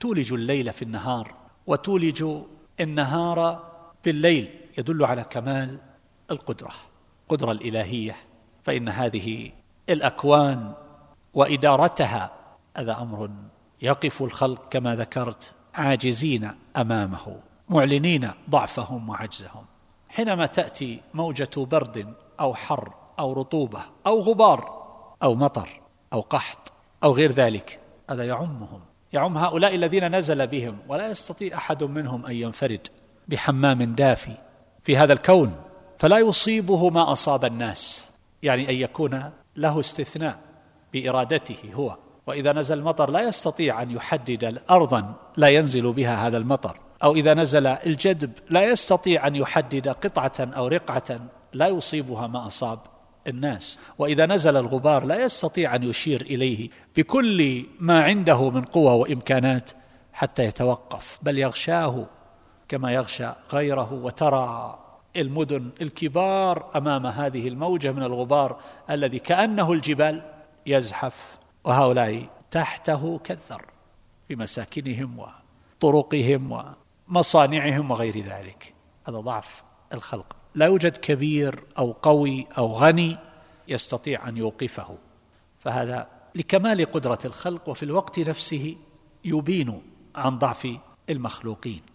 تولج الليل في النهار وتولج النهار بالليل يدل على كمال القدرة القدره الإلهية. فإن هذه الأكوان وإدارتها هذا أمر يقف الخلق كما ذكرت عاجزين أمامه معلنين ضعفهم وعجزهم. حينما تأتي موجة برد أو حر أو رطوبة أو غبار أو مطر أو قحط أو غير ذلك هذا يعمهم. يعم هؤلاء الذين نزل بهم ولا يستطيع أحد منهم أن ينفرد بحمام دافي في هذا الكون فلا يصيبه ما أصاب الناس يعني أن يكون له استثناء بإرادته هو. وإذا نزل المطر لا يستطيع أن يحدد ارضا لا ينزل بها هذا المطر أو إذا نزل الجدب لا يستطيع أن يحدد قطعة أو رقعة لا يصيبها ما أصاب الناس. وإذا نزل الغبار لا يستطيع أن يشير إليه بكل ما عنده من قوة وإمكانات حتى يتوقف بل يغشاه كما يغشى غيره. وترى المدن الكبار أمام هذه الموجة من الغبار الذي كأنه الجبال يزحف وهؤلاء تحته كالذر في مساكنهم وطرقهم ومصانعهم وغير ذلك. هذا ضعف الخلق. لا يوجد كبير أو قوي أو غني يستطيع أن يوقفه. فهذا لكمال قدرة الخلق وفي الوقت نفسه يبين عن ضعف المخلوقين.